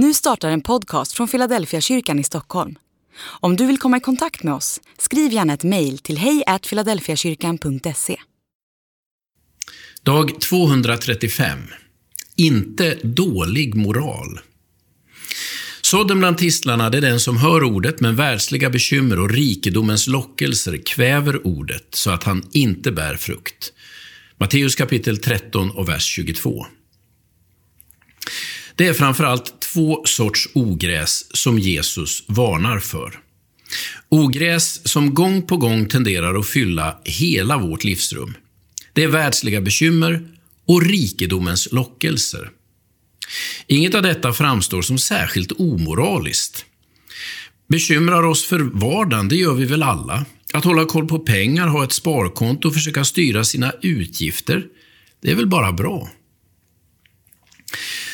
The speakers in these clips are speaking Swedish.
Nu startar en podcast från Philadelphia kyrkan i Stockholm. Om du vill komma i kontakt med oss, skriv gärna ett mejl till hejfiladelfiakyrkan.se. Dag 235. Inte dålig moral. Sådden bland tistlarna det är den som hör ordet, men världsliga bekymmer och rikedomens lockelser kväver ordet så att han inte bär frukt. Matteus kapitel 13 och vers 22. Det är framförallt två sorts ogräs som Jesus varnar för. Ogräs som gång på gång tenderar att fylla hela vårt livsrum. Det är världsliga bekymmer och rikedomens lockelser. Inget av detta framstår som särskilt omoraliskt. Bekymrar oss för vardagen, det gör vi väl alla. Att hålla koll på pengar, ha ett sparkonto och försöka styra sina utgifter, det är väl bara bra.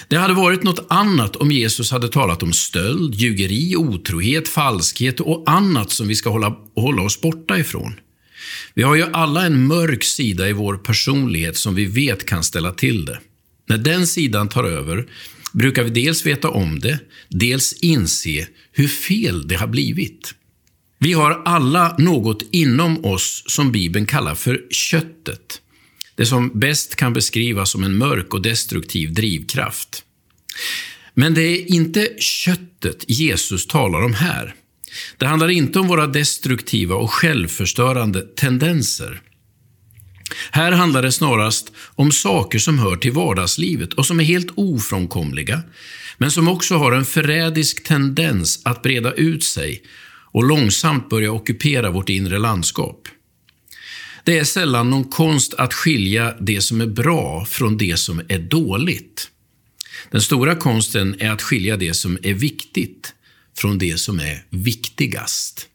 Det hade varit något annat om Jesus hade talat om stöld, ljugeri, otrohet, falskhet och annat som vi ska hålla, hålla oss borta ifrån. Vi har ju alla en mörk sida i vår personlighet som vi vet kan ställa till det. När den sidan tar över brukar vi dels veta om det, dels inse hur fel det har blivit. Vi har alla något inom oss som Bibeln kallar för köttet. Det som bäst kan beskrivas som en mörk och destruktiv drivkraft. Men det är inte köttet Jesus talar om här. Det handlar inte om våra destruktiva och självförstörande tendenser. Här handlar det snarast om saker som hör till vardagslivet och som är helt ofrånkomliga, men som också har en förrädisk tendens att breda ut sig och långsamt börja ockupera vårt inre landskap. Det är sällan någon konst att skilja det som är bra från det som är dåligt. Den stora konsten är att skilja det som är viktigt från det som är viktigast.